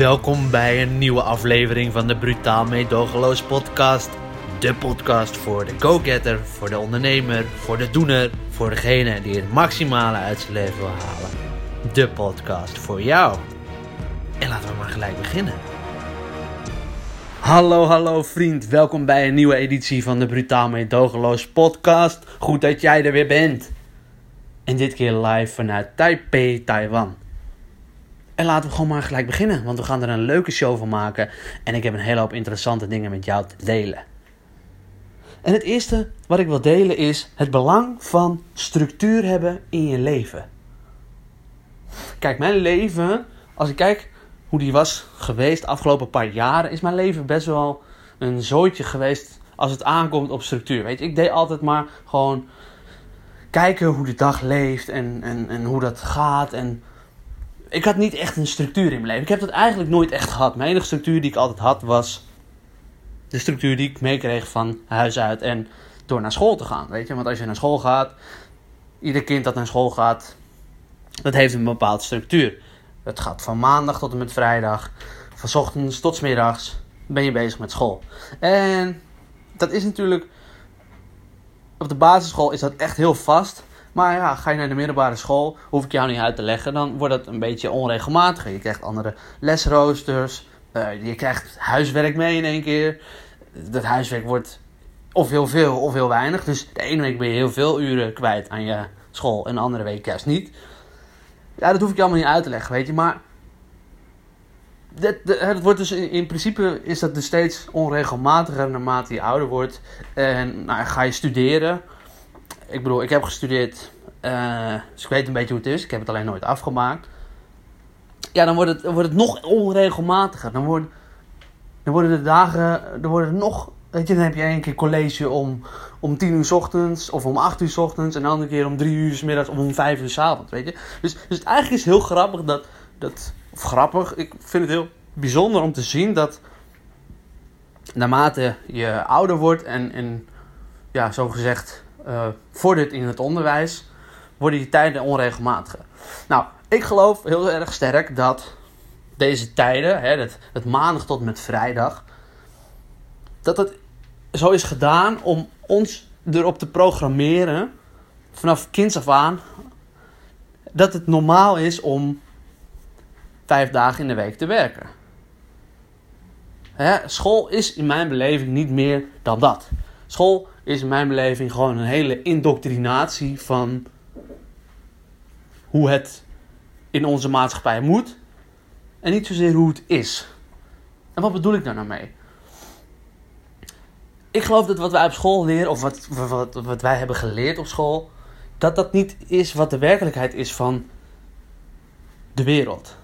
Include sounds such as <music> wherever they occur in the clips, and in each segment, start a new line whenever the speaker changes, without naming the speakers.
Welkom bij een nieuwe aflevering van de Brutaal Meedogenloos podcast. De podcast voor de go-getter, voor de ondernemer, voor de doener, voor degene die het maximale uit zijn leven wil halen. De podcast voor jou. En laten we maar gelijk beginnen. Hallo, hallo vriend. Welkom bij een nieuwe editie van de Brutaal Meedogenloos podcast. Goed dat jij er weer bent. En dit keer live vanuit Taipei, Taiwan. En laten we gewoon maar gelijk beginnen, want we gaan er een leuke show van maken. En ik heb een hele hoop interessante dingen met jou te delen. En het eerste wat ik wil delen is het belang van structuur hebben in je leven. Kijk, mijn leven, als ik kijk hoe die was geweest de afgelopen paar jaren, is mijn leven best wel een zooitje geweest als het aankomt op structuur. Weet je, ik deed altijd maar gewoon kijken hoe de dag leeft en, en, en hoe dat gaat. En ik had niet echt een structuur in mijn leven. Ik heb dat eigenlijk nooit echt gehad. Mijn enige structuur die ik altijd had was de structuur die ik meekreeg van huis uit en door naar school te gaan. Weet je, want als je naar school gaat, ieder kind dat naar school gaat, dat heeft een bepaalde structuur. Het gaat van maandag tot en met vrijdag, van ochtends tot middags ben je bezig met school. En dat is natuurlijk op de basisschool is dat echt heel vast. Maar ja, ga je naar de middelbare school, hoef ik jou niet uit te leggen, dan wordt het een beetje onregelmatiger. Je krijgt andere lesroosters, uh, je krijgt huiswerk mee in één keer. Dat huiswerk wordt of heel veel of heel weinig. Dus de ene week ben je heel veel uren kwijt aan je school en de andere week juist niet. Ja, dat hoef ik je allemaal niet uit te leggen, weet je. Maar het wordt dus in, in, principe is dat dus steeds onregelmatiger naarmate je ouder wordt. En nou, ga je studeren ik bedoel, ik heb gestudeerd, uh, dus ik weet een beetje hoe het is. Ik heb het alleen nooit afgemaakt. Ja, dan wordt het, wordt het nog onregelmatiger. Dan, dan worden de dagen, dan worden nog, weet je, dan heb je één keer college om, om tien uur s ochtends, of om acht uur s ochtends, en een andere keer om drie uur s middags, of om vijf uur s avonds, weet je. Dus, dus eigenlijk is het heel grappig dat, dat, grappig, ik vind het heel bijzonder om te zien dat naarmate je ouder wordt en, en ja, zo gezegd uh, vordert in het onderwijs, worden die tijden onregelmatiger. Nou, ik geloof heel erg sterk dat deze tijden, hè, het, het maandag tot met vrijdag, dat het zo is gedaan om ons erop te programmeren, vanaf kinds af aan, dat het normaal is om vijf dagen in de week te werken. Hè, school is in mijn beleving niet meer dan dat. School is mijn beleving gewoon een hele indoctrinatie van hoe het in onze maatschappij moet en niet zozeer hoe het is. En wat bedoel ik daar nou mee? Ik geloof dat wat wij op school leren, of wat, wat, wat wij hebben geleerd op school, dat dat niet is wat de werkelijkheid is van de wereld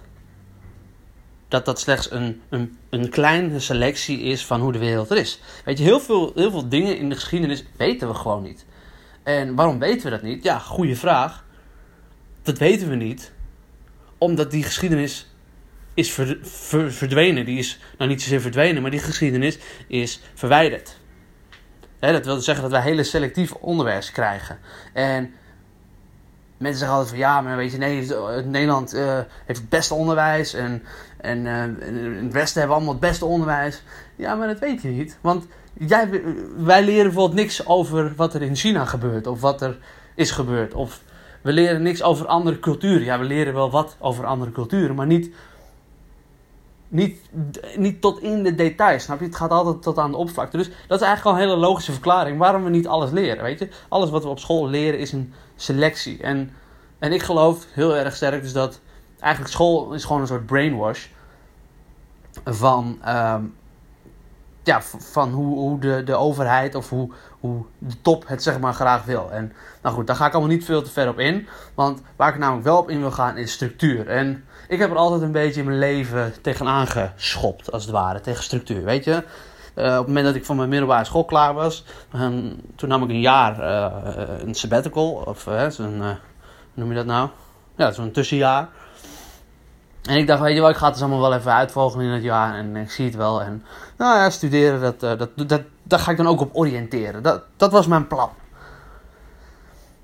dat dat slechts een, een, een kleine selectie is van hoe de wereld er is. Weet je, heel veel, heel veel dingen in de geschiedenis weten we gewoon niet. En waarom weten we dat niet? Ja, goede vraag. Dat weten we niet, omdat die geschiedenis is verdwenen. Die is nou niet zozeer verdwenen, maar die geschiedenis is verwijderd. dat wil zeggen dat wij hele selectief onderwijs krijgen. En mensen zeggen altijd van ja, maar weet je, nee, Nederland uh, heeft het beste onderwijs en, en in het Westen hebben we allemaal het beste onderwijs. Ja, maar dat weet je niet. Want jij, wij leren bijvoorbeeld niks over wat er in China gebeurt of wat er is gebeurd. Of we leren niks over andere culturen. Ja, we leren wel wat over andere culturen, maar niet, niet, niet tot in de details. Snap je? Het gaat altijd tot aan de oppervlakte. Dus dat is eigenlijk al een hele logische verklaring waarom we niet alles leren. Weet je? Alles wat we op school leren is een selectie. En, en ik geloof heel erg sterk dus dat eigenlijk school is gewoon een soort brainwash van, uh, ja, van hoe, hoe de, de overheid of hoe, hoe de top het zeg maar graag wil. En nou goed, daar ga ik allemaal niet veel te ver op in. Want waar ik namelijk wel op in wil gaan is structuur. En ik heb er altijd een beetje in mijn leven tegenaan geschopt, als het ware, tegen structuur. Weet je, uh, op het moment dat ik van mijn middelbare school klaar was, toen nam ik een jaar uh, een sabbatical, of uh, zo'n, hoe noem je dat nou? Ja, zo'n tussenjaar. En ik dacht, weet je wel, ik ga het dus allemaal wel even uitvolgen in het jaar en ik zie het wel. En nou ja, studeren, dat, dat, dat, daar ga ik dan ook op oriënteren. Dat, dat was mijn plan.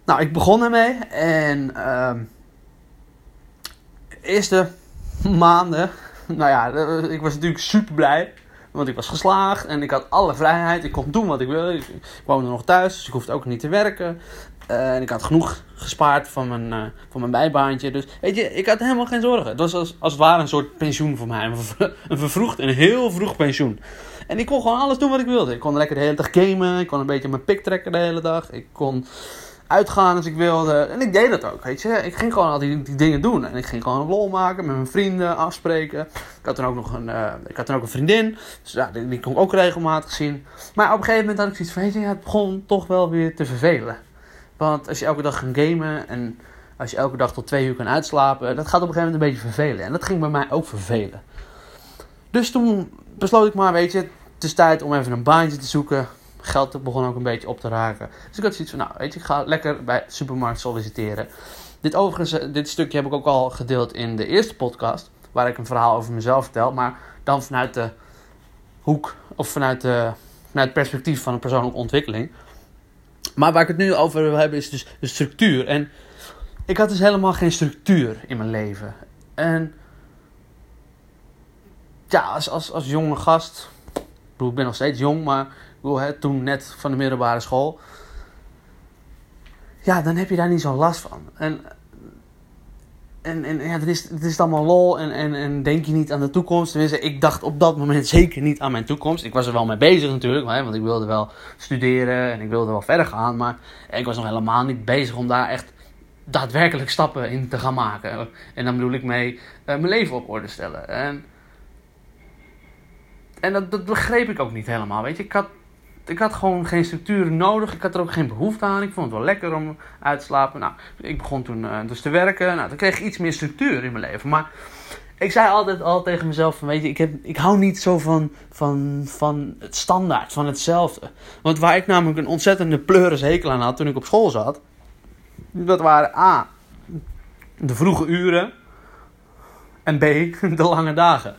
Nou, ik begon ermee en uh, eerste maanden nou ja, ik was natuurlijk super blij. Want ik was geslaagd en ik had alle vrijheid. Ik kon doen wat ik wilde. Ik, woonde nog thuis, dus ik hoefde ook niet te werken. Uh, en ik had genoeg gespaard van mijn, uh, van mijn bijbaantje. Dus weet je, ik had helemaal geen zorgen. Het was als, als het ware een soort pensioen voor mij. Een vervroegd, een heel vroeg pensioen. En ik kon gewoon alles doen wat ik wilde. Ik kon lekker de hele dag gamen. Ik kon een beetje mijn pik trekken de hele dag. Ik kon uitgaan als ik wilde. En ik deed dat ook, weet je. Ik ging gewoon al die, die dingen doen. En ik ging gewoon een lol maken, met mijn vrienden afspreken. Ik had dan ook nog een, uh, ik had dan ook een vriendin. Dus ja, die, die, kon ik ook regelmatig zien. Maar op een gegeven moment had ik zoiets van, weet je, het begon toch wel weer te vervelen. Want als je elke dag kan gamen en als je elke dag tot twee uur kan uitslapen, dat gaat op een gegeven moment een beetje vervelen. En dat ging bij mij ook vervelen. Dus toen besloot ik maar, weet je, het is tijd om even een baantje te zoeken geld begon ook een beetje op te raken. Dus ik had zoiets van, nou weet je, ik ga lekker bij supermarkt solliciteren. Dit overigens, eh, dit stukje heb ik ook al gedeeld in de eerste podcast. Waar ik een verhaal over mezelf vertel. Maar dan vanuit de hoek, of vanuit, vanuit het perspectief van een persoonlijke ontwikkeling. Maar waar ik het nu over wil hebben is dus de structuur. En ik had dus helemaal geen structuur in mijn leven. En ja, als, als, als jonge gast, ik ben nog steeds jong, maar toen net van de middelbare school. Ja, dan heb je daar niet zo'n last van. En, en, en ja, het is, het is allemaal lol en, en, en denk je niet aan de toekomst. Tenminste, ik dacht op dat moment <laughs> zeker niet aan mijn toekomst. Ik was er wel mee bezig natuurlijk, hè, want ik wilde wel studeren en ik wilde wel verder gaan. Maar ik was nog helemaal niet bezig om daar echt daadwerkelijk stappen in te gaan maken. En dan bedoel ik mee uh, mijn leven op orde stellen. En, en dat, dat begreep ik ook niet helemaal. Weet je, ik had ik had gewoon geen structuur nodig. Ik had er ook geen behoefte aan. Ik vond het wel lekker om uit te slapen. Nou, ik begon toen uh, dus te werken. Nou, dan kreeg ik iets meer structuur in mijn leven. Maar ik zei altijd al tegen mezelf van, weet je, ik, heb, ik hou niet zo van, van, van het standaard, van hetzelfde. Want waar ik namelijk een ontzettende pleuris hekel aan had toen ik op school zat, dat waren A, de vroege uren en B, <laughs> de lange dagen.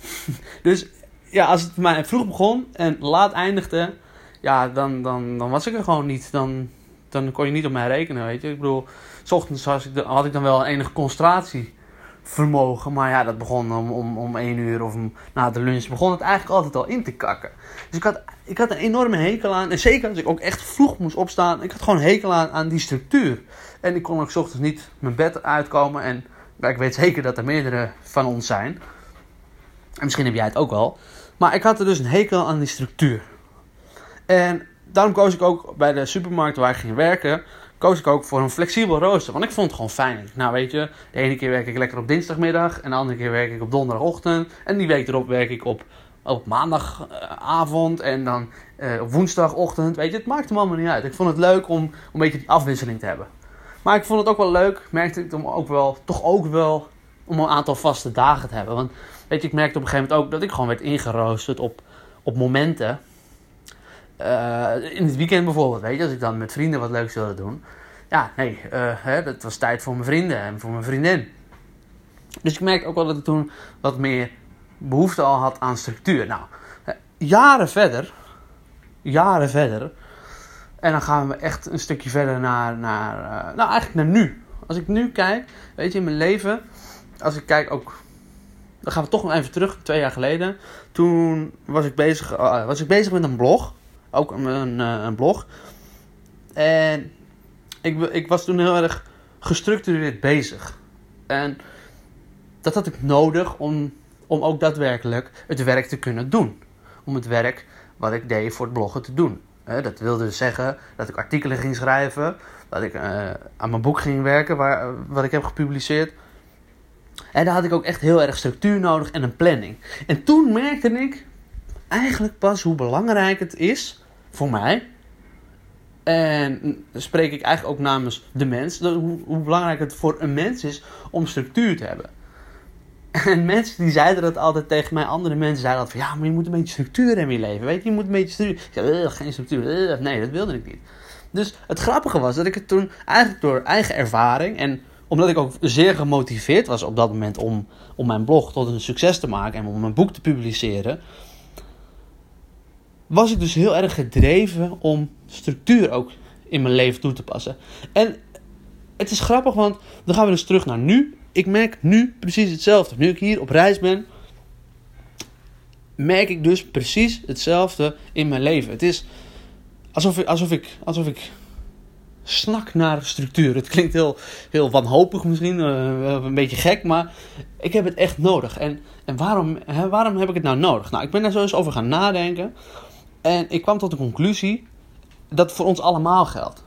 <laughs> Dus ja, als het mij vroeg begon en laat eindigde, ja, dan, dan, dan was ik er gewoon niet. Dan, dan kon je niet op mij rekenen, weet je. Ik bedoel, s ochtends ik, had ik dan wel een enige concentratievermogen. Maar ja, dat begon om, om, om één uur of na de lunch begon het eigenlijk altijd al in te kakken. Dus ik had, ik had een enorme hekel aan. En zeker als ik ook echt vroeg moest opstaan. Ik had gewoon hekel aan, aan die structuur. En ik kon ook s ochtends niet mijn bed uitkomen. En ik weet zeker dat er meerdere van ons zijn. En misschien heb jij het ook wel. Maar ik had er dus een hekel aan die structuur. En daarom koos ik ook bij de supermarkt waar ik ging werken, koos ik ook voor een flexibel rooster. Want ik vond het gewoon fijn. Nou weet je, de ene keer werk ik lekker op dinsdagmiddag en de andere keer werk ik op donderdagochtend. En die week erop werk ik op, op maandagavond en dan uh, op woensdagochtend. Weet je, het maakte me allemaal niet uit. Ik vond het leuk om, om een beetje die afwisseling te hebben. Maar ik vond het ook wel leuk, merkte ik om ook wel, toch ook wel, om een aantal vaste dagen te hebben. Want Weet ik merkte op een gegeven moment ook dat ik gewoon werd ingeroosterd op, op momenten. Uh, in het weekend bijvoorbeeld, weet je, als ik dan met vrienden wat leuks wilde doen. Ja, nee, uh, hè, dat was tijd voor mijn vrienden en voor mijn vriendin. Dus ik merkte ook wel dat ik toen wat meer behoefte al had aan structuur. Nou, uh, jaren verder, jaren verder. En dan gaan we echt een stukje verder naar, naar nou eigenlijk naar nu. Als ik nu kijk, weet je, in mijn leven, als ik kijk ook dan gaan we toch nog even terug, twee jaar geleden. Toen was ik bezig, uh, was ik bezig met een blog. Ook een, eh, een blog. En ik, ik was toen heel erg gestructureerd bezig. En dat had ik nodig om, om ook daadwerkelijk het werk te kunnen doen. Om het werk wat ik deed voor het bloggen te doen. dat wilde zeggen dat ik artikelen ging schrijven. Dat ik uh, aan mijn boek ging werken, waar, wat ik heb gepubliceerd. En daar had ik ook echt heel erg structuur nodig en een planning. En toen merkte ik eigenlijk pas hoe belangrijk het is voor mij. En spreek ik eigenlijk ook namens de mens. Hoe, hoe belangrijk het voor een mens is om structuur te hebben. En mensen die zeiden dat altijd tegen mij. Andere mensen zeiden altijd van ja, maar je moet een beetje structuur in je leven. Weet je, je moet een beetje structuur. Ik zei, geen structuur. Nee, dat wilde ik niet. Dus het grappige was dat ik het toen eigenlijk door eigen ervaring en omdat ik ook zeer gemotiveerd was op dat moment om, om mijn blog tot een succes te maken en om mijn boek te publiceren, was ik dus heel erg gedreven om structuur ook in mijn leven toe te passen. En het is grappig, want dan gaan we dus terug naar nu. ik merk nu precies hetzelfde. Nu ik hier op reis ben, merk ik dus precies hetzelfde in mijn leven. Het is alsof ik, alsof ik, alsof ik snak naar structuur. Het klinkt heel, heel wanhopig misschien, uh, een beetje gek, maar ik heb het echt nodig. En, en waarom, hè, waarom heb ik het nou nodig? Nou, ik ben daar zo eens over gaan nadenken. En ik kwam tot de conclusie dat het voor ons allemaal geldt.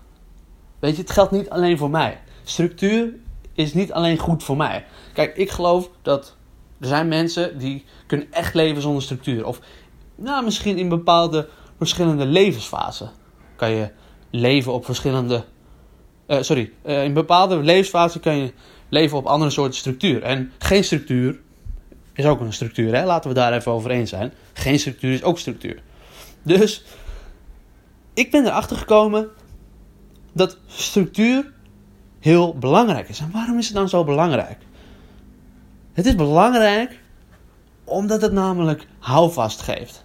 Weet je, het geldt niet alleen voor mij. Structuur is niet alleen goed voor mij. Kijk, ik geloof dat er zijn mensen die kunnen echt leven zonder structuur. Of nou, misschien in bepaalde verschillende levensfasen kan je leven op verschillende. Uh, sorry, uh, in bepaalde levensfasen kan je leven op andere soorten structuur. En geen structuur is ook een structuur, hè? laten we daar even over eens zijn. Geen structuur is ook structuur. Dus ik ben erachter gekomen dat structuur heel belangrijk is. En waarom is het dan zo belangrijk? Het is belangrijk omdat het namelijk houvast geeft.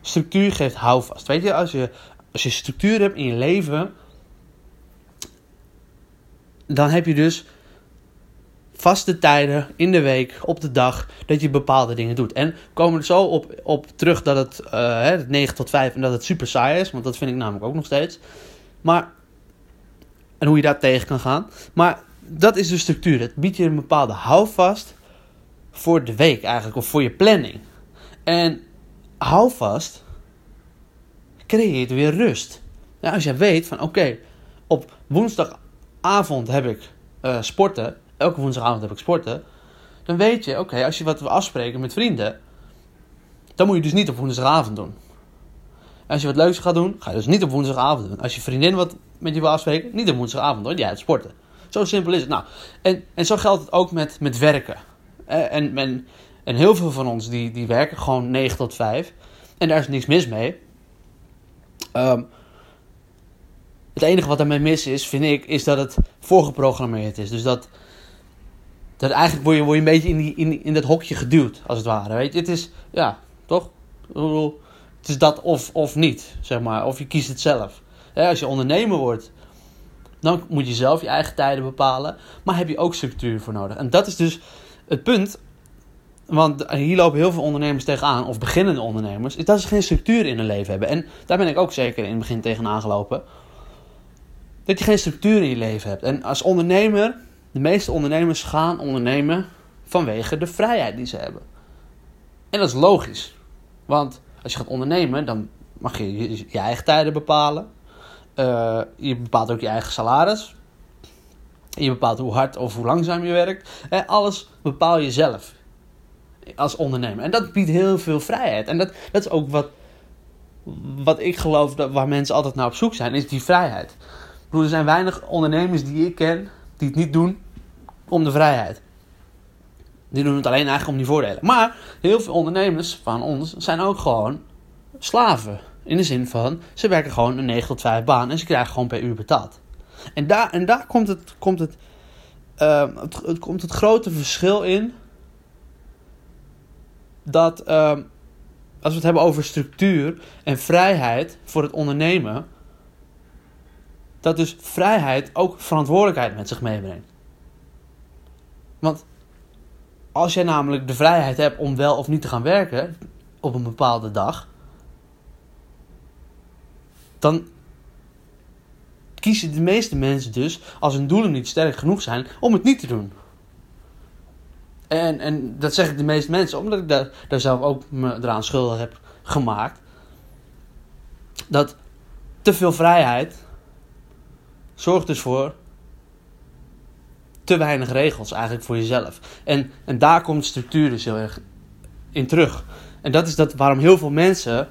Structuur geeft houvast. Weet je, als je, als je structuur hebt in je leven, dan heb je dus vaste tijden in de week, op de dag, dat je bepaalde dingen doet. En komen er zo op, op terug dat het, uh, het 9 tot 5 en dat het super saai is, want dat vind ik namelijk ook nog steeds. Maar, en hoe je daar tegen kan gaan. Maar dat is de structuur. Het biedt je een bepaalde houvast voor de week eigenlijk, of voor je planning. En houvast creëert weer rust. Nou, als je weet van oké, op woensdagavond heb ik uh, sporten, elke woensdagavond heb ik sporten, dan weet je, oké, als je wat wil afspreken met vrienden, dan moet je dus niet op woensdagavond doen. Als je wat leuks gaat doen, ga je dus niet op woensdagavond doen. Als je vriendin wat met je wil afspreken, niet op woensdagavond hoor, jij het sporten. Zo simpel is het. Nou, en, en zo geldt het ook met, met werken. Eh, en, en, en heel veel van ons die, die werken gewoon 9 tot 5. En daar is niks mis mee. Um, het enige wat daarmee mis is, vind ik, is dat het voorgeprogrammeerd is. Dus dat, dat eigenlijk word je, word je een beetje in, die, in, in dat hokje geduwd, als het ware. Weet je, het is, ja, toch? Het is dat of, of niet, zeg maar. Of je kiest het zelf. als je ondernemer wordt, dan moet je zelf je eigen tijden bepalen. Maar heb je ook structuur voor nodig. En dat is dus het punt. Want hier lopen heel veel ondernemers tegenaan, of beginnende ondernemers, is dat ze geen structuur in hun leven hebben. En daar ben ik ook zeker in het begin tegenaan gelopen. Dat je geen structuur in je leven hebt. En als ondernemer, de meeste ondernemers gaan ondernemen vanwege de vrijheid die ze hebben. En dat is logisch. Want als je gaat ondernemen, dan mag je je, eigen tijden bepalen. Uh, je bepaalt ook je eigen salaris. Je bepaalt hoe hard of hoe langzaam je werkt. En alles bepaal je zelf. Als ondernemer. En dat biedt heel veel vrijheid. En dat, dat is ook wat, wat ik geloof dat, waar mensen altijd naar op zoek zijn. Is die vrijheid. Er zijn weinig ondernemers die ik ken. Die het niet doen om de vrijheid. Die doen het alleen eigenlijk om die voordelen. Maar heel veel ondernemers van ons zijn ook gewoon slaven. In de zin van, ze werken gewoon een 9 tot 5 baan en ze krijgen gewoon per uur betaald. En daar, en daar komt, het, komt, het, uh, het, komt het grote verschil in. Dat uh, als we het hebben over structuur en vrijheid voor het ondernemen. Dat dus vrijheid ook verantwoordelijkheid met zich meebrengt. Want als jij namelijk de vrijheid hebt om wel of niet te gaan werken op een bepaalde dag, dan kiezen de meeste mensen dus, als hun doelen niet sterk genoeg zijn, om het niet te doen. En, en dat zeg ik de meeste mensen, omdat ik daar, daar zelf ook me eraan schuldig heb gemaakt. Dat te veel vrijheid zorgt dus voor te weinig regels eigenlijk voor jezelf. En, en daar komt structuur dus heel erg in terug. En dat is dat waarom heel veel mensen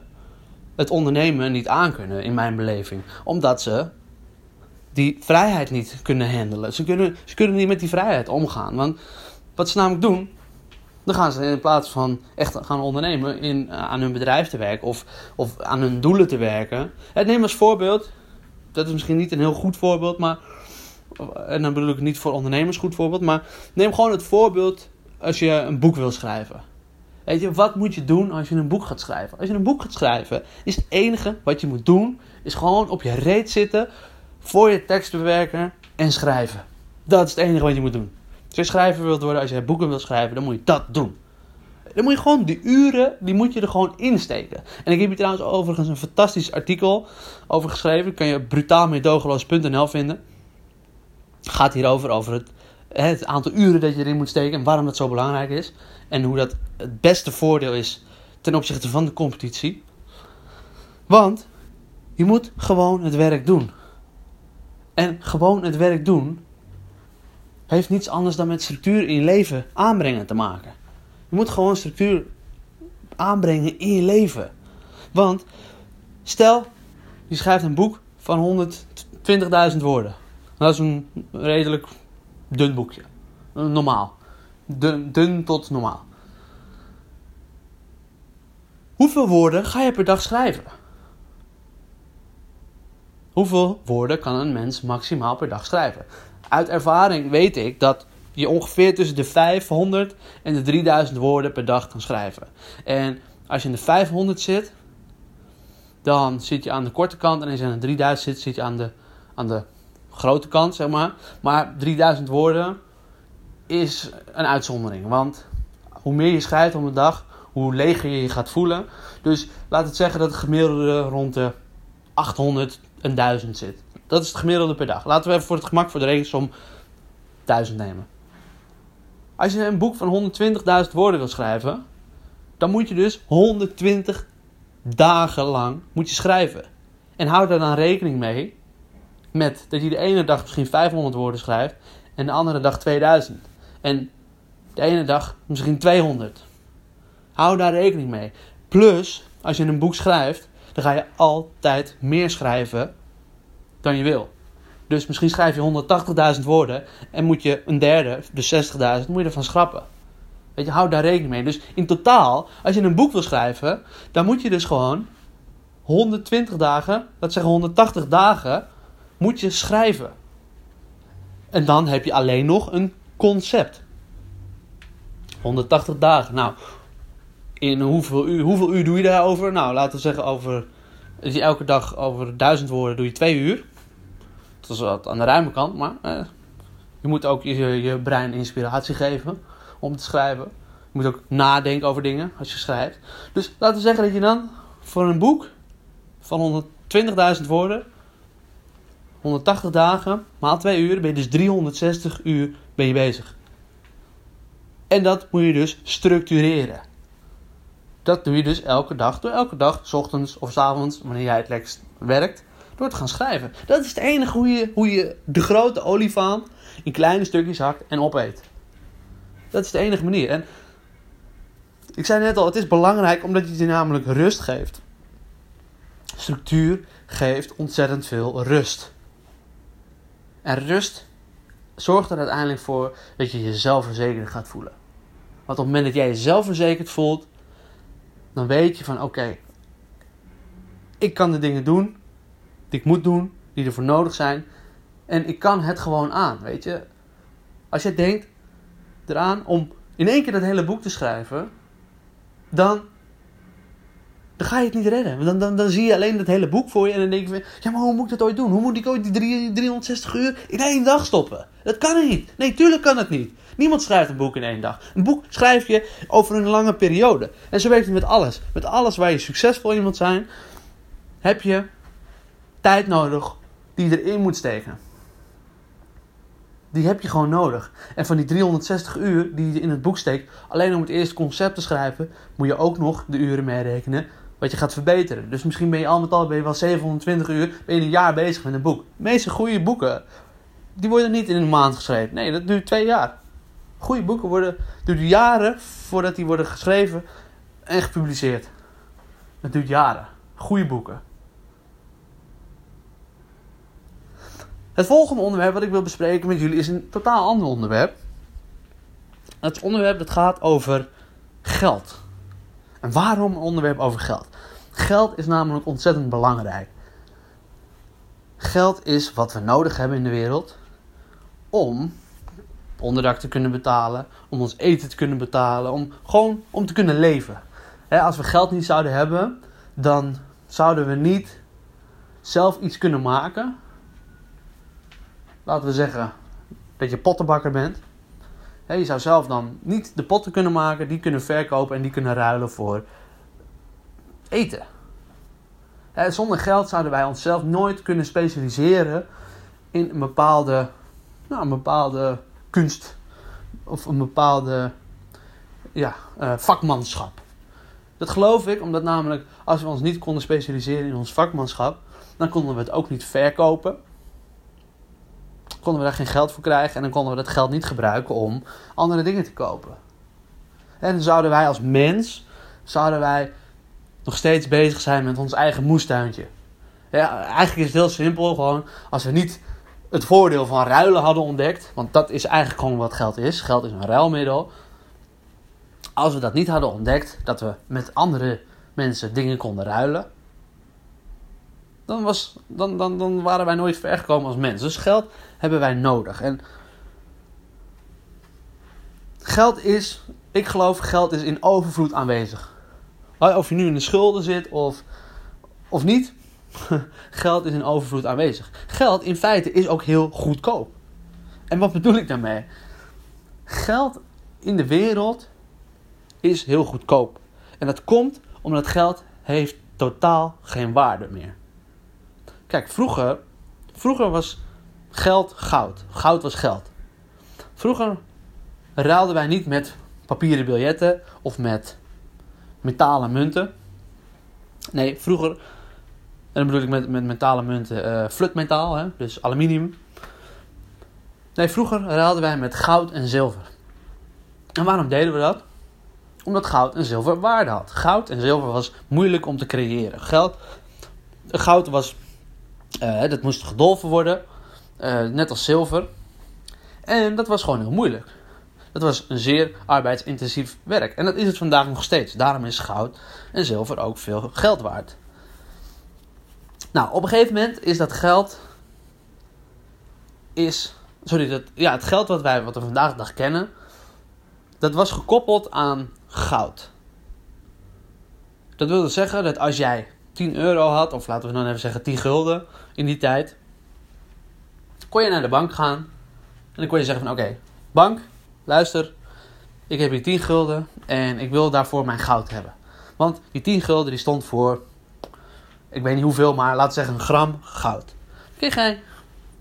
het ondernemen niet aankunnen, in mijn beleving. Omdat ze die vrijheid niet kunnen handelen. Ze kunnen, ze kunnen niet met die vrijheid omgaan. Want wat ze namelijk doen, dan gaan ze in plaats van echt gaan ondernemen in, eh, aan hun bedrijf te werken of, of aan hun doelen te werken. En neem als voorbeeld, dat is misschien niet een heel goed voorbeeld, maar en dan bedoel ik niet voor ondernemers goed voorbeeld, maar neem gewoon het voorbeeld als je een boek wil schrijven. Weet je, wat moet je doen als je een boek gaat schrijven? Als je een boek gaat schrijven, is het enige wat je moet doen, is gewoon op je reet zitten, voor je tekst bewerken en schrijven. Dat is het enige wat je moet doen. Als je schrijver wilt worden, als je boeken wilt schrijven, dan moet je dat doen. Dan moet je gewoon die uren, die moet je er gewoon insteken. En ik heb hier trouwens overigens een fantastisch artikel over geschreven. Dat kan je op brutaalmeedogeloos.nl vinden. Gaat hierover, over het, het aantal uren dat je erin moet steken en waarom dat zo belangrijk is. En hoe dat het beste voordeel is ten opzichte van de competitie. Want je moet gewoon het werk doen. En gewoon het werk doen heeft niets anders dan met structuur in je leven aanbrengen te maken. Je moet gewoon structuur aanbrengen in je leven. Want stel, je schrijft een boek van 120.000 woorden. Dat is een redelijk dun boekje. Normaal. Dun, dun tot normaal. Hoeveel woorden ga je per dag schrijven? Hoeveel woorden kan een mens maximaal per dag schrijven? Uit ervaring weet ik dat je ongeveer tussen de 500 en de 3000 woorden per dag kan schrijven. En als je in de 500 zit, dan zit je aan de korte kant. En als je aan de 3000 zit, zit je aan de, aan de grote kant, zeg maar. Maar 3000 woorden is een uitzondering. Want hoe meer je schrijft om de dag, hoe leger je je gaat voelen. Dus laat het zeggen dat het gemiddelde rond de 800 en 1000 zit. Dat is het gemiddelde per dag. Laten we even voor het gemak voor de rekensom 1000 nemen. Als je een boek van 120.000 woorden wil schrijven, dan moet je dus 120 dagen lang moet je schrijven. En hou daar dan rekening mee met dat je de ene dag misschien 500 woorden schrijft en de andere dag 2000. En de ene dag misschien 200. Hou daar rekening mee. Plus, als je een boek schrijft, dan ga je altijd meer schrijven dan je wil. Dus misschien schrijf je 180.000 woorden en moet je een derde, dus 60.000, moet je ervan schrappen. Weet je, hou daar rekening mee. Dus in totaal, als je een boek wil schrijven, dan moet je dus gewoon 120 dagen, dat zeggen 180 dagen, moet je schrijven. En dan heb je alleen nog een concept. 180 dagen. Nou, in hoeveel uur, hoeveel uur doe je daarover? Nou, laten we zeggen over, elke dag over 1000 woorden doe je 2 uur. Dat is wat aan de ruime kant, maar eh, je moet ook je, je brein inspiratie geven om te schrijven. Je moet ook nadenken over dingen als je schrijft. Dus laten we zeggen dat je dan voor een boek van 120.000 woorden, 180 dagen, maal 2 uur, ben je dus 360 uur ben je bezig. En dat moet je dus structureren. Dat doe je dus elke dag, door elke dag, s ochtends of s avonds, wanneer jij het lekkerst werkt, door gaan schrijven. Dat is het enige hoe je, hoe je de grote olifant in kleine stukjes hakt en opeet. Dat is de enige manier. En ik zei net al, het is belangrijk omdat je je namelijk rust geeft. Structuur geeft ontzettend veel rust. En rust zorgt er uiteindelijk voor dat je je zelfverzekerd gaat voelen. Want op het moment dat jij je zelfverzekerd voelt, dan weet je van oké, ik kan de dingen doen die ik moet doen, die ervoor nodig zijn. En ik kan het gewoon aan, weet je. Als je denkt eraan om in één keer dat hele boek te schrijven, dan, dan ga je het niet redden. Dan, dan, dan zie je alleen dat hele boek voor je en dan denk je, ja maar hoe moet ik dat ooit doen? Hoe moet ik ooit die 360 uur in één dag stoppen? Dat kan niet. Nee, tuurlijk kan het niet. Niemand schrijft een boek in één dag. Een boek schrijf je over een lange periode. En zo werkt het met alles. Met alles waar je succesvol in wilt zijn, heb je tijd nodig die je erin moet steken. Die heb je gewoon nodig. En van die 360 uur die je in het boek steekt, alleen om het eerste concept te schrijven, moet je ook nog de uren meerekenen wat je gaat verbeteren. Dus misschien ben je al met al ben je wel 720 uur, ben je een jaar bezig met een boek. De meeste goede boeken, die worden niet in een maand geschreven. Nee, dat duurt twee jaar. Goede boeken worden, duurt jaren voordat die worden geschreven en gepubliceerd. Dat duurt jaren. Goede boeken. Het volgende onderwerp wat ik wil bespreken met jullie is een totaal ander onderwerp. Het onderwerp dat gaat over geld. En waarom een onderwerp over geld? Geld is namelijk ontzettend belangrijk. Geld is wat we nodig hebben in de wereld om onderdak te kunnen betalen, om ons eten te kunnen betalen, om gewoon om te kunnen leven. als we geld niet zouden hebben, dan zouden we niet zelf iets kunnen maken laten we zeggen dat je pottenbakker bent. je zou zelf dan niet de potten kunnen maken, die kunnen verkopen en die kunnen ruilen voor eten. zonder geld zouden wij onszelf nooit kunnen specialiseren in een bepaalde, nou, een bepaalde kunst of een bepaalde ja, uh, vakmanschap. Dat geloof ik, omdat namelijk als we ons niet konden specialiseren in ons vakmanschap, dan konden we het ook niet verkopen. Konden we daar geen geld voor krijgen en dan konden we dat geld niet gebruiken om andere dingen te kopen. En dan zouden wij als mens, zouden wij nog steeds bezig zijn met ons eigen moestuintje. Ja, eigenlijk is het heel simpel, gewoon als we niet het voordeel van ruilen hadden ontdekt, want dat is eigenlijk gewoon wat geld is. Geld is een ruilmiddel. Als we dat niet hadden ontdekt, dat we met andere mensen dingen konden ruilen, dan, was, dan, dan, dan waren wij nooit ver gekomen als mens. Dus geld hebben wij nodig. En geld is, ik geloof, geld is in overvloed aanwezig. Of je nu in de schulden zit of, of niet, <laughs> geld is in overvloed aanwezig. Geld in feite is ook heel goedkoop. En wat bedoel ik daarmee? Geld in de wereld is heel goedkoop. En dat komt omdat geld heeft totaal geen waarde meer. Kijk, vroeger, vroeger was geld goud. Goud was geld. Vroeger ruilden wij niet met papieren biljetten of met metalen munten. Nee, vroeger, en dan bedoel ik met, met metalen munten, uh, flutmetaal, hè, dus aluminium. Nee, vroeger ruilden wij met goud en zilver. En waarom deden we dat? Omdat goud en zilver waarde had. Goud en zilver was moeilijk om te creëren. Geld, goud was, uh, dat moest gedolven worden, uh, net als zilver. En dat was gewoon heel moeilijk. Dat was een zeer arbeidsintensief werk. En dat is het vandaag nog steeds. Daarom is goud en zilver ook veel geld waard. Nou, op een gegeven moment is dat geld. Is. Sorry, dat, ja, het geld wat wij wat we vandaag de dag kennen. Dat was gekoppeld aan goud. Dat wilde zeggen dat als jij 10 euro had, of laten we dan even zeggen 10 gulden in die tijd, kon je naar de bank gaan en dan kon je zeggen van oké, bank, luister, ik heb hier 10 gulden en ik wil daarvoor mijn goud hebben. Want die 10 gulden die stond voor, ik weet niet hoeveel, maar laten we zeggen een gram goud. Kreeg jij,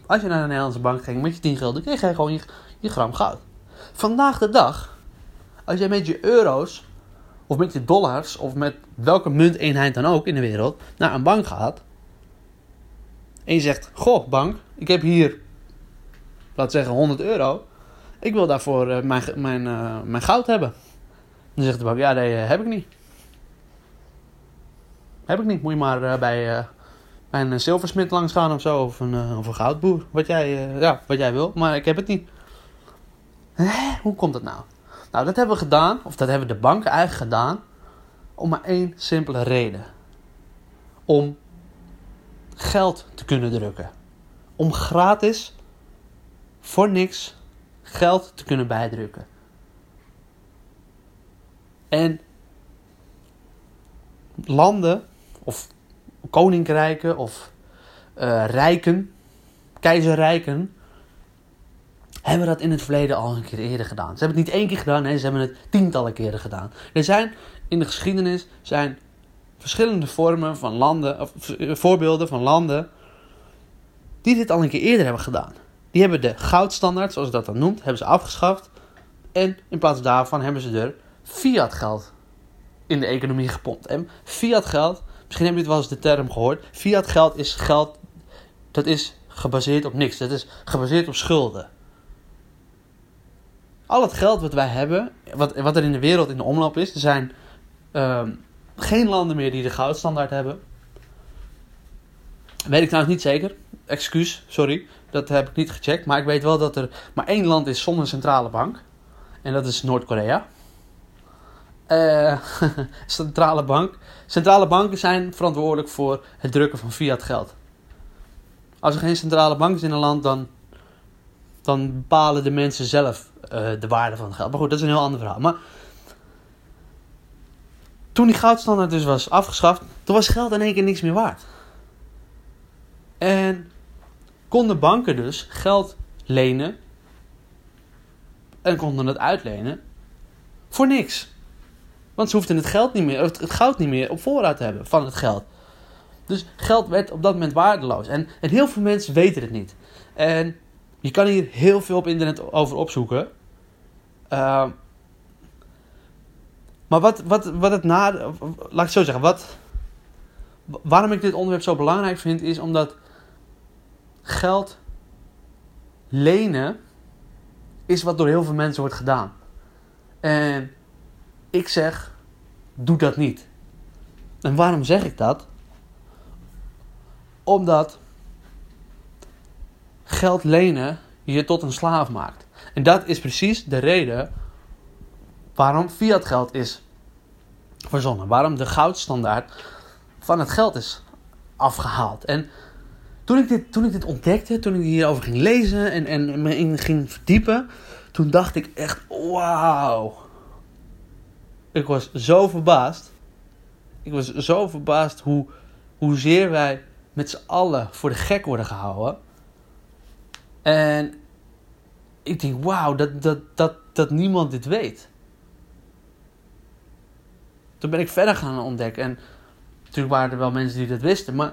als je naar de Nederlandse bank ging met je 10 gulden, kreeg jij gewoon je gram goud. Vandaag de dag, als jij met je euro's of met je dollars of met welke munteenheid dan ook in de wereld naar een bank gaat en je zegt: Goh, bank, ik heb hier, laat zeggen 100 euro. Ik wil daarvoor uh, mijn, mijn, uh, mijn goud hebben. Dan zegt de bank, ja, nee, uh, heb ik niet. Heb ik niet. Moet je maar bij, bij een zilversmid langs gaan of zo. Of een, of een goudboer. Wat jij, ja, wat jij wil. Maar ik heb het niet. Hè? Hoe komt dat nou? Nou, dat hebben we gedaan. Of dat hebben de banken eigenlijk gedaan. Om maar één simpele reden. Om geld te kunnen drukken. Om gratis, voor niks, geld te kunnen bijdrukken. En landen of koninkrijken of uh, rijken, keizerrijken, hebben dat in het verleden al een keer eerder gedaan. Ze hebben het niet één keer gedaan, nee, ze hebben het tientallen keren gedaan. Er zijn in de geschiedenis zijn verschillende vormen van landen, of voorbeelden van landen, die dit al een keer eerder hebben gedaan. Die hebben de goudstandaard, zoals dat dan noemt, hebben ze afgeschaft. En in plaats daarvan hebben ze er fiat geld in de economie gepompt. En fiat geld, misschien hebben jullie wel eens de term gehoord. Fiat geld is geld, dat is gebaseerd op niks. Dat is gebaseerd op schulden. Al het geld wat wij hebben, wat, wat er in de wereld in de omloop is, er zijn ehm, geen landen meer die de goudstandaard hebben. Weet ik trouwens niet zeker. Excuus, sorry. Dat heb ik niet gecheckt. Maar ik weet wel dat er maar één land is zonder centrale bank. En dat is Noord-Korea. Uh, <laughs> centrale bank. Centrale banken zijn verantwoordelijk voor het drukken van fiat geld. Als er geen centrale bank is in een land, dan, dan bepalen de mensen zelf uh, de waarde van het geld. Maar goed, dat is een heel ander verhaal. Maar toen die goudstandaard dus was afgeschaft, toen was geld in één keer niks meer waard. En konden banken dus geld lenen. en konden het uitlenen voor niks. Want ze hoefden het geld niet meer, het goud niet meer op voorraad te hebben van het geld. Dus geld werd op dat moment waardeloos. En, heel veel mensen weten het niet. En je kan hier heel veel op internet over opzoeken. Uh, maar wat, wat, wat het na. Laat ik zo zeggen. Wat, waarom ik dit onderwerp zo belangrijk vind, is omdat geld lenen is wat door heel veel mensen wordt gedaan. En ik zeg, doe dat niet. En waarom zeg ik dat? Omdat geld lenen je tot een slaaf maakt. En dat is precies de reden waarom fiat geld is verzonnen. Waarom de goudstandaard van het geld is afgehaald. En toen ik dit, toen ik dit ontdekte, toen ik hierover ging lezen en, en me in ging verdiepen, toen dacht ik echt, wauw. Ik was zo verbaasd. Ik was zo verbaasd hoe, hoezeer wij met z'n allen voor de gek worden gehouden. En ik denk, wauw, dat, dat, dat, dat niemand dit weet. Toen ben ik verder gaan ontdekken. En natuurlijk waren er wel mensen die dat wisten. Maar,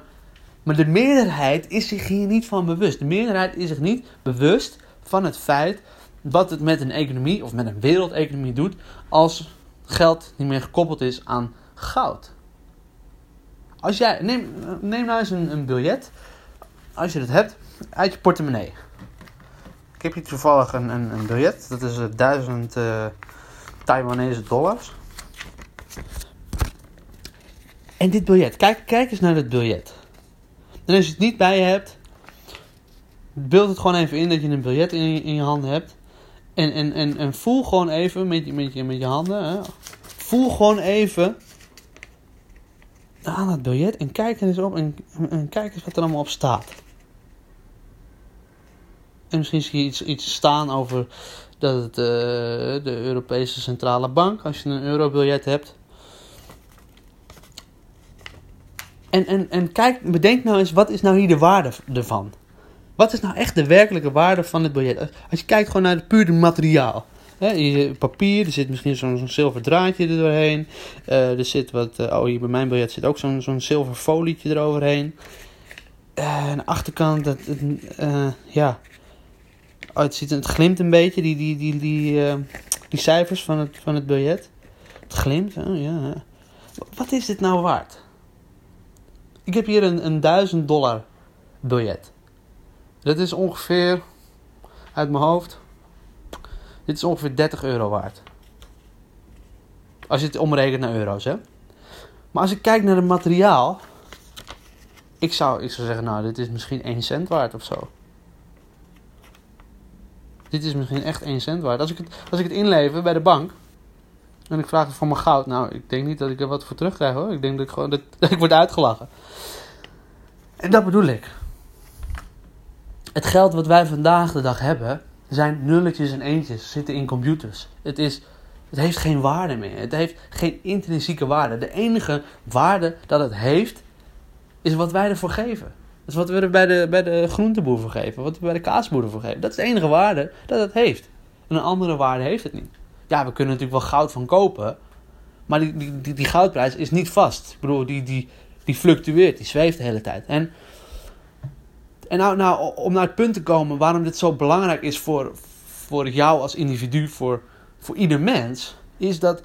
maar de meerderheid is zich hier niet van bewust. De meerderheid is zich niet bewust van het feit wat het met een economie of met een wereldeconomie doet als geld niet meer gekoppeld is aan goud. Als jij, neem, neem nou eens een, een biljet, als je dat hebt, uit je portemonnee. Ik heb hier toevallig een, een, biljet, dat is 1000 uh, eh, Taiwanese dollars. En dit biljet, kijk, kijk eens naar dit biljet. En als je het niet bij je hebt, beeld het gewoon even in dat je een biljet in je, in je hebt. En, en, en, en voel gewoon even met je, met je, met je handen. Voel gewoon even aan het biljet en kijk eens op en, en kijk eens wat er allemaal op staat. En misschien zie je iets, iets staan over dat het, uh, de Europese Centrale Bank, als je een eurobiljet hebt. En, en, en kijk, bedenk nou eens, wat is nou hier de waarde ervan? Wat is nou echt de werkelijke waarde van het biljet? Als je kijkt gewoon naar het pure materiaal. Hè, papier, er zit misschien zo'n zo'n zilver draadje er doorheen. Uh, er zit wat, uh, oh hier bij mijn biljet zit ook zo'n zo'n zilver folietje eroverheen. Uh, aan de achterkant, dat, ja, het, glimt een beetje, die, die, die, die, die cijfers van het, van het biljet. Het glimt, oh, ja. Wat is dit nou waard? Ik heb hier een, een 1000 dollar biljet. Dat is ongeveer, uit mijn hoofd, dit is ongeveer 30 euro waard. Als je het omrekent naar euro's, hè. Maar als ik kijk naar het materiaal, ik zou, ik zou zeggen, nou, dit is misschien 1 cent waard of zo. Dit is misschien echt 1 cent waard. Als ik het, als ik het inlever bij de bank en ik vraag het voor mijn goud, nou, ik denk niet dat ik er wat voor terugkrijg hoor. Ik denk dat ik gewoon <laughs> dat, ik word uitgelachen. En dat bedoel ik. Het geld wat wij vandaag de dag hebben, zijn nulletjes en eentjes, zitten in computers. Het, is, het heeft geen waarde meer. Het heeft geen intrinsieke waarde. De enige waarde dat het heeft, is wat wij ervoor geven. Dat is wat we er bij de, bij de groenteboer voor geven, wat we bij de kaasboer voor geven. Dat is de enige waarde dat het heeft. En een andere waarde heeft het niet. Ja, we kunnen natuurlijk wel goud van kopen, maar die, die, die, goudprijs is niet vast. Ik bedoel, die, die, die fluctueert, die zweeft de hele tijd. En, en nou, nou, om naar het punt te komen waarom dit zo belangrijk is voor, voor jou als individu, voor, voor ieder mens, is dat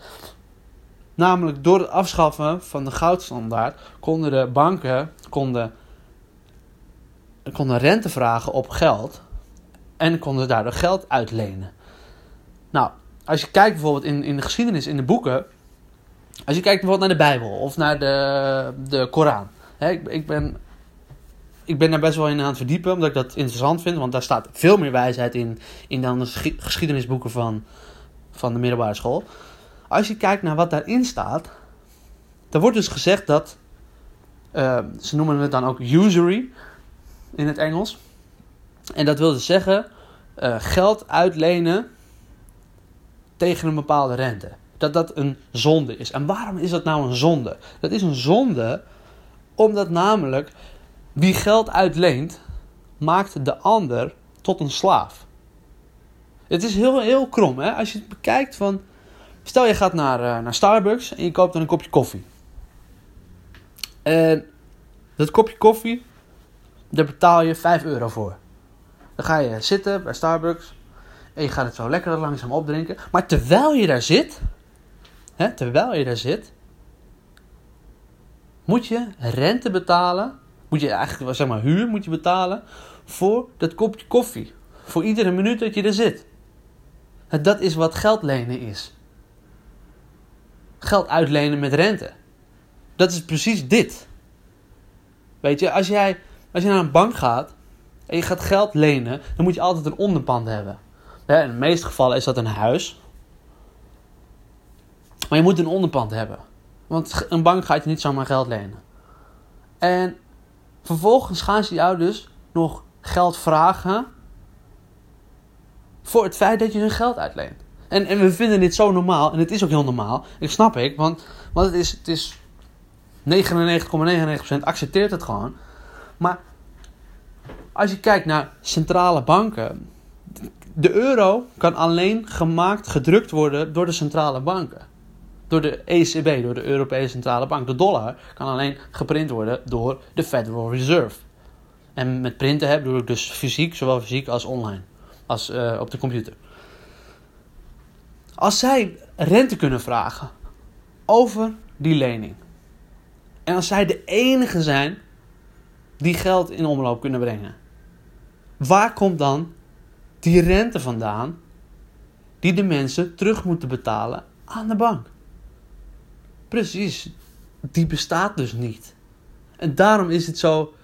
namelijk door het afschaffen van de goudstandaard konden de banken konden, konden rente vragen op geld en konden daardoor geld uitlenen. Nou, als je kijkt bijvoorbeeld in, in de geschiedenis, in de boeken, als je kijkt bijvoorbeeld naar de Bijbel of naar de, de Koran. Hè, ik, ben, ik ben daar best wel in aan het verdiepen, omdat ik dat interessant vind. Want daar staat veel meer wijsheid in, in dan de geschiedenisboeken van, van de middelbare school. Als je kijkt naar wat daarin staat, dan wordt dus gezegd dat, uh, ze noemen het dan ook usury in het Engels. En dat wil dus zeggen, uh, geld uitlenen tegen een bepaalde rente dat dat een zonde is. En waarom is dat nou een zonde? Dat is een zonde omdat namelijk wie geld uitleent, maakt de ander tot een slaaf. Het is heel, heel krom, hè? Als je het bekijkt van... Stel je gaat naar, uh, naar Starbucks en je koopt dan een kopje koffie. En dat kopje koffie, daar betaal je 5 euro voor. Dan ga je zitten bij Starbucks en je gaat het zo lekker langzaam opdrinken. Maar terwijl je daar zit, hè, terwijl je daar zit, moet je rente betalen. Moet je eigenlijk, zeg maar, huur moet je betalen voor dat kopje koffie. Voor iedere minuut dat je er zit. Dat is wat geld lenen is. Geld uitlenen met rente. Dat is precies dit. Weet je, als jij, als je naar een bank gaat en je gaat geld lenen, dan moet je altijd een onderpand hebben. in de meeste gevallen is dat een huis. Maar je moet een onderpand hebben. Want een bank gaat je niet zomaar geld lenen. En vervolgens gaan ze jou dus nog geld vragen voor het feit dat je hun geld uitleent. En, en we vinden dit zo normaal, en het is ook heel normaal. Ik snap ik, want, want het is, het is 99,99% accepteert het gewoon. Maar als je kijkt naar centrale banken, de euro kan alleen gemaakt, gedrukt worden door de centrale banken. Door de ECB, door de Europese Centrale Bank. De dollar kan alleen geprint worden door de Federal Reserve. En met printen heb, doe ik dus fysiek, zowel fysiek als online. Als uh, op de computer. Als zij rente kunnen vragen over die lening. En als zij de enige zijn die geld in omloop kunnen brengen. Waar komt dan die rente vandaan die de mensen terug moeten betalen aan de bank? Precies, die bestaat dus niet. En daarom is het zo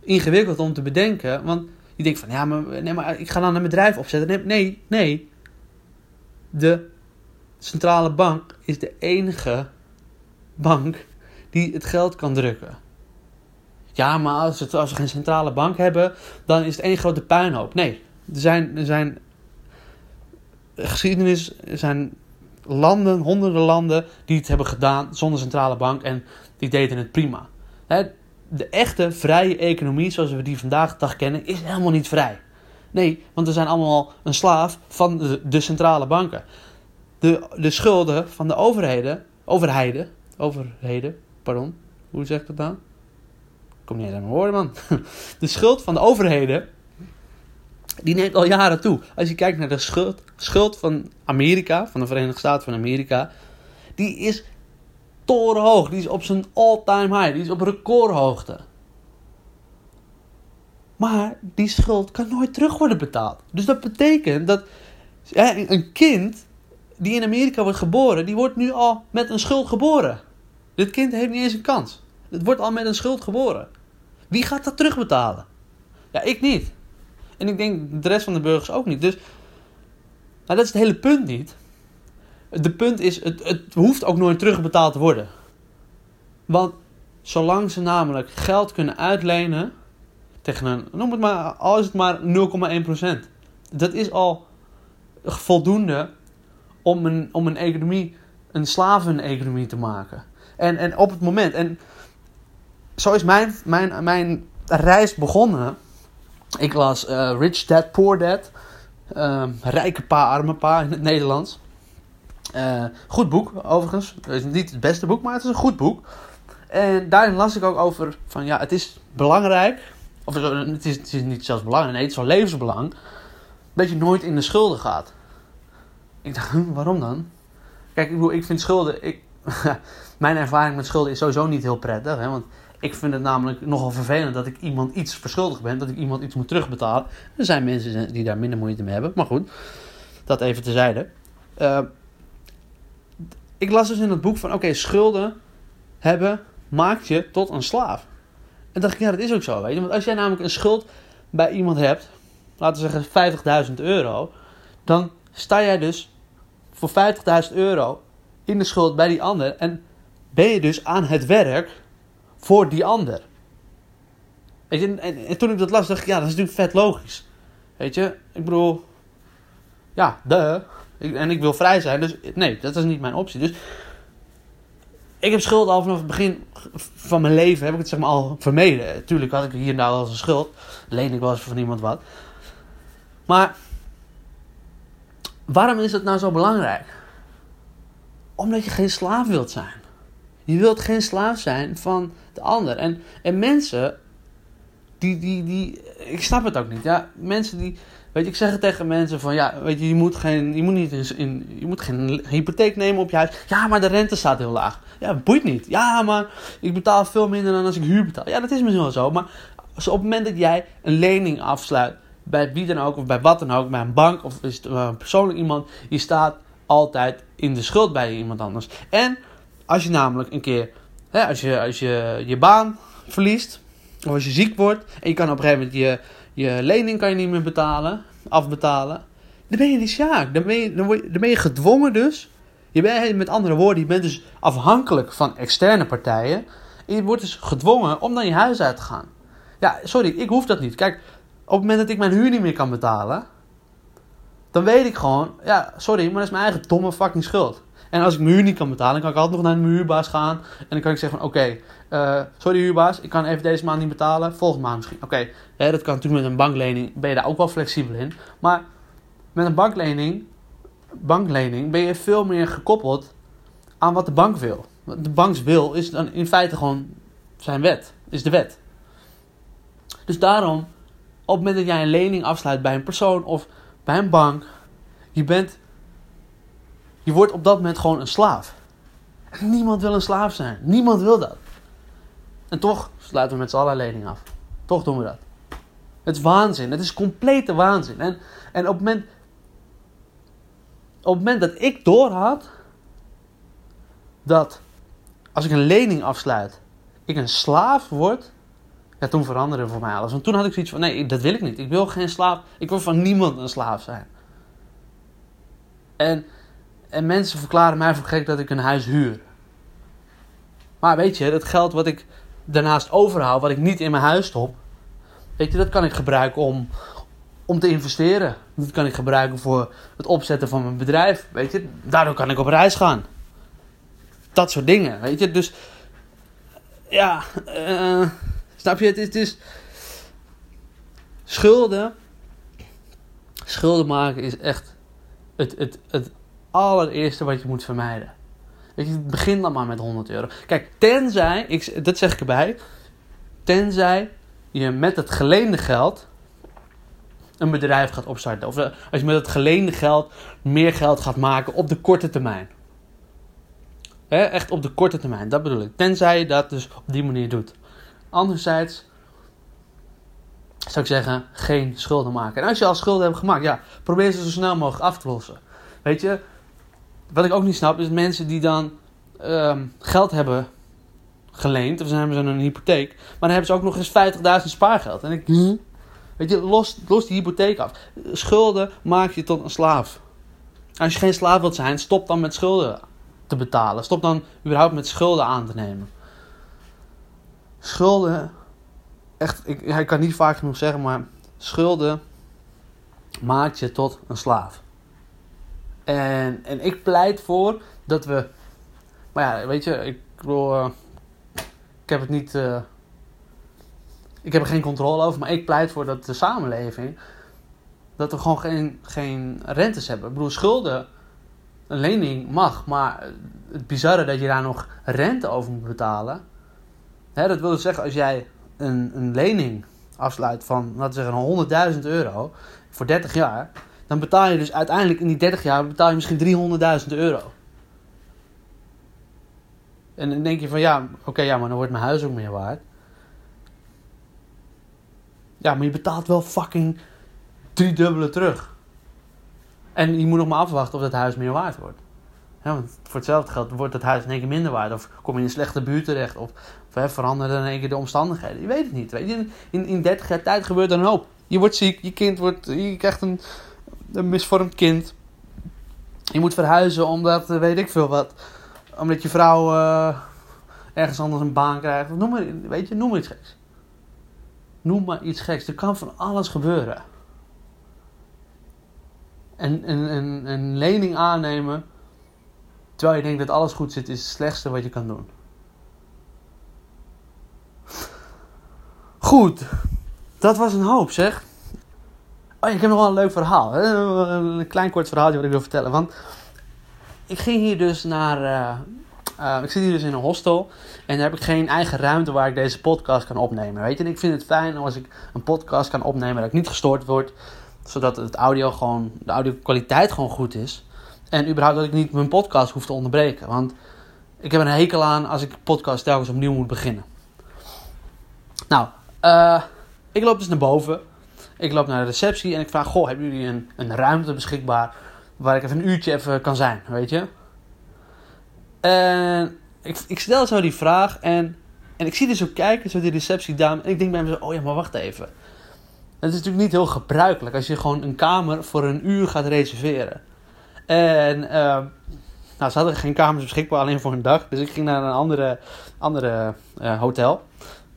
ingewikkeld om te bedenken. Want je denkt van, ja, maar, nee, maar ik ga dan een bedrijf opzetten. Nee, nee. De centrale bank is de enige bank die het geld kan drukken. Ja, maar als, het, als we geen centrale bank hebben, dan is het één grote puinhoop. Nee, er zijn, er zijn geschiedenis, er zijn landen, honderden landen, die het hebben gedaan zonder centrale bank en die deden het prima. De echte vrije economie, zoals we die vandaag de dag kennen, is helemaal niet vrij. Nee, want we zijn allemaal een slaaf van de, centrale banken. De, de schulden van de overheden, overheden, overheden, pardon, hoe zeg dat dan? Kom niet eens aan man. <laughs> De schuld van de overheden, die neemt al jaren toe. Als je kijkt naar de schuld, schuld van Amerika, van de Verenigde Staten van Amerika, die is torenhoog. Die is op zijn all-time high. Die is op recordhoogte. Maar die schuld kan nooit terug worden betaald. Dus dat betekent dat een kind die in Amerika wordt geboren, die wordt nu al met een schuld geboren. Dit kind heeft niet eens een kans. Het wordt al met een schuld geboren. Wie gaat dat terugbetalen? Ja, ik niet. En ik denk de rest van de burgers ook niet. Dus, maar dat is het hele punt niet. De punt is, het, het hoeft ook nooit terugbetaald te worden. Want zolang ze namelijk geld kunnen uitlenen tegen een, noem het maar, al is het maar 0,1%. Dat is al voldoende om een, om een economie, een slaven-economie te maken. En, en op het moment, en zo is mijn, mijn, mijn reis begonnen. Ik las uh, Rich Dad, Poor Dad. Uh, rijke pa, arme pa in het Nederlands. Uh, goed boek, overigens. Het is niet het beste boek, maar het is een goed boek. En daarin las ik ook over van ja, het is belangrijk. Of het is, het is niet zelfs belangrijk, nee, het is wel levensbelang. Dat je nooit in de schulden gaat. Ik dacht, hm, waarom dan? Kijk, ik ik vind schulden. Ik, <laughs> mijn ervaring met schulden is sowieso niet heel prettig. Hè, want ik vind het namelijk nogal vervelend dat ik iemand iets verschuldigd ben. Dat ik iemand iets moet terugbetalen. Er zijn mensen die daar minder moeite mee hebben. Maar goed, dat even terzijde. Uh, ik las dus in het boek van: oké, schulden hebben maakt je tot een slaaf. En dacht ik, ja, dat is ook zo. Weet je? Want als jij namelijk een schuld bij iemand hebt, laten we zeggen 50.000 euro, dan sta jij dus voor 50.000 euro in de schuld bij die ander. En ben je dus aan het werk voor die ander. Weet je, en, toen ik dat las, dacht ik, ja, dat is natuurlijk vet logisch. Weet je, ik bedoel, ja, de. En ik wil vrij zijn, dus nee, dat is niet mijn optie. Dus ik heb schuld al vanaf het begin van mijn leven, heb ik het zeg maar al vermeden. Tuurlijk had ik hier en daar wel eens een schuld, leen ik wel eens van iemand wat. Maar waarom is het nou zo belangrijk? Omdat je geen slaaf wilt zijn. Je wilt geen slaaf zijn van de ander. En, en mensen, die, die, die, ik snap het ook niet. Ja, mensen die, weet je, ik zeg het tegen mensen van, ja, weet je, je moet geen, je moet niet in, in, je moet geen hypotheek nemen op je huis. Ja, maar de rente staat heel laag. Ja, boeit niet. Ja, maar ik betaal veel minder dan als ik huur betaal. Ja, dat is misschien wel zo. Maar op het moment dat jij een lening afsluit, bij wie dan ook, of bij wat dan ook, bij een bank of is het een persoonlijk iemand, je staat altijd in de schuld bij iemand anders. En als je namelijk een keer, hè, als, je, als je je baan verliest, of als je ziek wordt en je kan op een gegeven moment je, je lening kan je niet meer betalen, afbetalen, dan ben je die sjaak. Dan ben je, dan, word je, dan ben je gedwongen dus. Je bent met andere woorden, je bent dus afhankelijk van externe partijen. En je wordt dus gedwongen om dan je huis uit te gaan. Ja, sorry, ik hoef dat niet. Kijk, op het moment dat ik mijn huur niet meer kan betalen, dan weet ik gewoon, ja, sorry, maar dat is mijn eigen domme fucking schuld. En als ik mijn huur niet kan betalen, dan kan ik altijd nog naar mijn huurbaas gaan. En dan kan ik zeggen van, oké, eh, sorry huurbaas, ik kan even deze maand niet betalen. Volgende maand misschien. Oké, dat kan natuurlijk met een banklening, ben je daar ook wel flexibel in. Maar met een banklening, banklening ben je veel meer gekoppeld aan wat de bank wil. De bank wil is dan in feite gewoon zijn wet, is de wet. Dus daarom, op het moment dat jij een lening afsluit bij een persoon of bij een bank, je bent, je wordt op dat moment gewoon een slaaf. En niemand wil een slaaf zijn. Niemand wil dat. En toch sluiten we met z'n allen lening af. Toch doen we dat. Het is waanzin. Het is complete waanzin. En, en op, het moment, op het moment dat ik doorhad dat als ik een lening afsluit, ik een slaaf word, ja, toen veranderde voor mij alles. Want toen had ik zoiets van, nee, dat wil ik niet. Ik wil geen slaaf, ik wil van niemand een slaaf zijn. En, en mensen verklaren mij voor gek dat ik een huis huur. Maar weet je, dat geld wat ik daarnaast overhoud, wat ik niet in mijn huis stop, weet je, dat kan ik gebruiken om, om te investeren. Dat kan ik gebruiken voor het opzetten van mijn bedrijf. Weet je, daardoor kan ik op reis gaan. Dat soort dingen, weet je. Dus ja, uh, snap je? Het is, het is schulden. Schulden maken is echt het, het, het allereerste wat je moet vermijden. Weet je, begin dan maar met 100 euro. Kijk, tenzij, ik, dat zeg ik erbij, tenzij je met het geleende geld een bedrijf gaat opstarten. Of eh, als je met het geleende geld meer geld gaat maken op de korte termijn. echt op de korte termijn, dat bedoel ik. Tenzij je dat dus op die manier doet. Anderzijds zou ik zeggen, geen schulden maken. En als je al schulden hebt gemaakt, ja, probeer ze zo snel mogelijk af te lossen. Weet je, wat ik ook niet snap, is mensen die dan ehm, geld hebben geleend, of dan hebben ze een hypotheek, maar dan hebben ze ook nog eens 50.000 spaargeld. En ik, hm? weet je, los, los die hypotheek af. Schulden maak je tot een slaaf. Als je geen slaaf wilt zijn, stop dan met schulden te betalen. Stop dan überhaupt met schulden aan te nemen. Schulden, echt, ik, ik kan niet vaak genoeg zeggen, maar schulden maakt je tot een slaaf. En, en ik pleit voor dat we. Maar ja, weet je, ik bedoel. Uh, ik heb het niet. Uh, ik heb er geen controle over, maar ik pleit voor dat de samenleving. Dat we gewoon geen, geen rentes hebben. Ik bedoel, schulden. Een lening mag, maar het bizarre dat je daar nog rente over moet betalen. Hè, dat wil zeggen, als jij een, een lening afsluit van, laten we zeggen, 100.000 euro voor 30 jaar dan betaal je dus uiteindelijk in die 30 jaar betaal je misschien 300.000 euro. En dan denk je van ja, oké, ja, maar dan wordt mijn huis ook meer waard. Ja, maar je betaalt wel fucking driedubbele terug. En je moet nog maar afwachten of dat huis meer waard wordt. want voor hetzelfde geld wordt het huis in één keer minder waard. Of kom je in een slechte buurt terecht. Of, of veranderen in één keer de omstandigheden. Je weet het niet. In, in 30 jaar tijd gebeurt er een hoop. Je wordt ziek, je kind wordt, je krijgt een, een misvormd kind. Je moet verhuizen omdat, eh, weet ik veel wat. Omdat je vrouw uh, ergens anders een baan krijgt. Noem maar, weet je, noem maar iets geks. Noem maar iets geks. Er kan van alles gebeuren. En een lening aannemen terwijl je denkt dat alles goed zit, is het slechtste wat je kan doen. Goed, dat was een hoop zeg. Oh, ik heb nog wel een leuk verhaal. Een klein kort verhaaltje wat ik wil vertellen. Want ik ging hier dus naar. Uh, uh, ik zit hier dus in een hostel. En daar heb ik geen eigen ruimte waar ik deze podcast kan opnemen. Weet je, en ik vind het fijn als ik een podcast kan opnemen dat ik niet gestoord word. Zodat het audio gewoon, de audio kwaliteit gewoon goed is. En überhaupt dat ik niet mijn podcast hoef te onderbreken. Want ik heb een hekel aan als ik podcast telkens opnieuw moet beginnen. Nou, uh, ik loop dus naar boven. Ik loop naar de receptie en ik vraag: Goh, hebben jullie een, een ruimte beschikbaar waar ik even een uurtje even kan zijn? Weet je? En ik, ik stel zo die vraag en, en ik zie er zo kijken, zo die receptiedame. En ik denk bij mezelf: Oh ja, maar wacht even. Het is natuurlijk niet heel gebruikelijk als je gewoon een kamer voor een uur gaat reserveren. En uh, nou, ze hadden geen kamers beschikbaar, alleen voor een dag. Dus ik ging naar een andere, andere uh, hotel.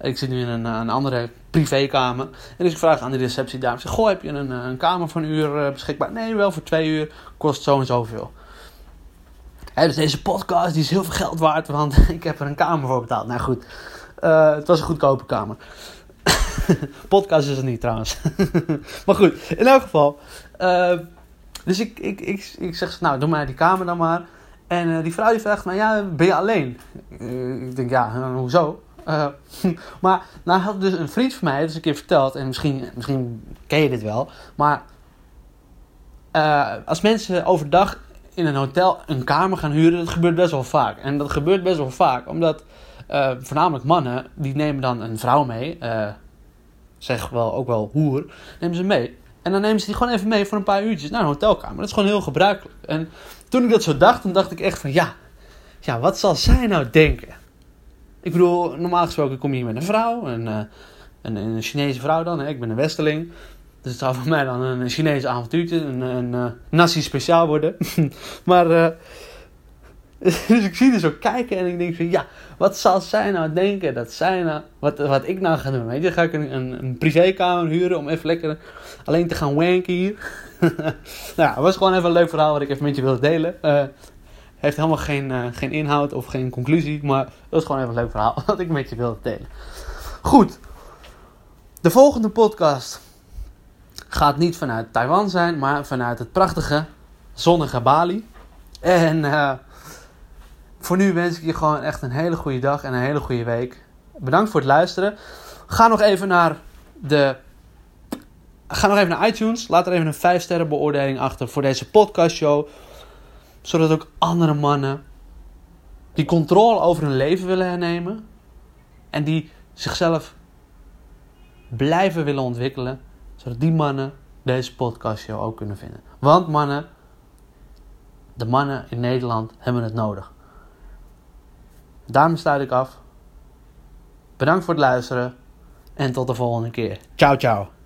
Ik zit nu in een, een andere privékamer. En dus ik vraag aan de receptiedame. Zeg, goh, heb je een, een kamer voor een uur uh, beschikbaar? Nee, wel voor twee uur. Kost zo en zoveel. Dus deze podcast die is heel veel geld waard. Want <laughs> ik heb er een kamer voor betaald. Nou goed, uh, het was een goedkope kamer. <laughs> podcast is het niet trouwens. <laughs> maar goed, in elk geval. Dus ik, ik, ik, ik zeg, nou, doe mij die kamer dan maar. En die vrouw die vraagt mij, ja, ben je alleen? Ik denk, ja, hoezo? Uh, <laughs> maar nou had dus een vriend van mij eens een keer verteld, en misschien, misschien ken je dit wel, maar als mensen overdag in een hotel een kamer gaan huren, dat gebeurt best wel vaak. En dat gebeurt best wel vaak, omdat voornamelijk mannen, die nemen dan een vrouw mee, zeg wel ook wel hoer, nemen ze mee. En dan nemen ze die gewoon even mee voor een paar uurtjes naar een hotelkamer. Dat is gewoon heel gebruikelijk. En toen ik dat zo dacht, dan dacht ik echt van ja, ja wat zal zij nou denken? Ik bedoel, normaal gesproken kom je hier met een vrouw, een, uh, een, een Chinese vrouw dan. Hè? Ik ben een Westerling. Dus het zou voor mij dan een Chinese avontuurtje, een, een uh, nasi speciaal worden. <laughs> maar, uh, <laughs> dus ik zie er zo kijken en ik denk van ja, wat zal zij nou denken dat zij nou, wat, wat ik nou ga doen? Weet je, ga ik een, een, privékamer huren om even lekker alleen te gaan wanken hier. <laughs> nou, het was gewoon even een leuk verhaal wat ik even met je wilde delen. Heeft helemaal geen, uh, geen inhoud of geen conclusie, maar het was gewoon even een leuk verhaal <laughs> wat ik met je wilde delen. Goed, de volgende podcast gaat niet vanuit Taiwan zijn, maar vanuit het prachtige, zonnige Bali. En uh, voor nu wens ik je gewoon echt een hele goede dag en een hele goede week. Bedankt voor het luisteren. Ga nog even naar de Ga nog even naar iTunes. Laat er even een 5 sterren beoordeling achter voor deze podcastshow. Zodat ook andere mannen die controle over hun leven willen hernemen. En die zichzelf blijven willen ontwikkelen. Zodat die mannen deze podcastshow ook kunnen vinden. Want mannen, de mannen in Nederland hebben het nodig. Daarom sluit ik af. Bedankt voor het luisteren. En tot de volgende keer. Ciao, ciao.